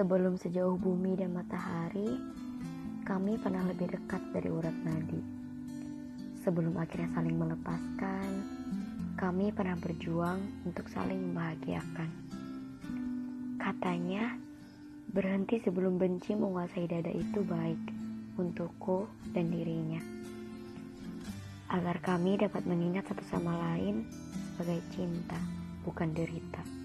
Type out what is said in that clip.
Sebelum sejauh bumi dan matahari, kami pernah lebih dekat dari urat nadi. Sebelum akhirnya saling melepaskan, kami pernah berjuang untuk saling membahagiakan. Katanya, berhenti sebelum benci menguasai dada itu baik untukku dan dirinya. Agar kami dapat mengingat satu sama lain sebagai cinta, bukan derita.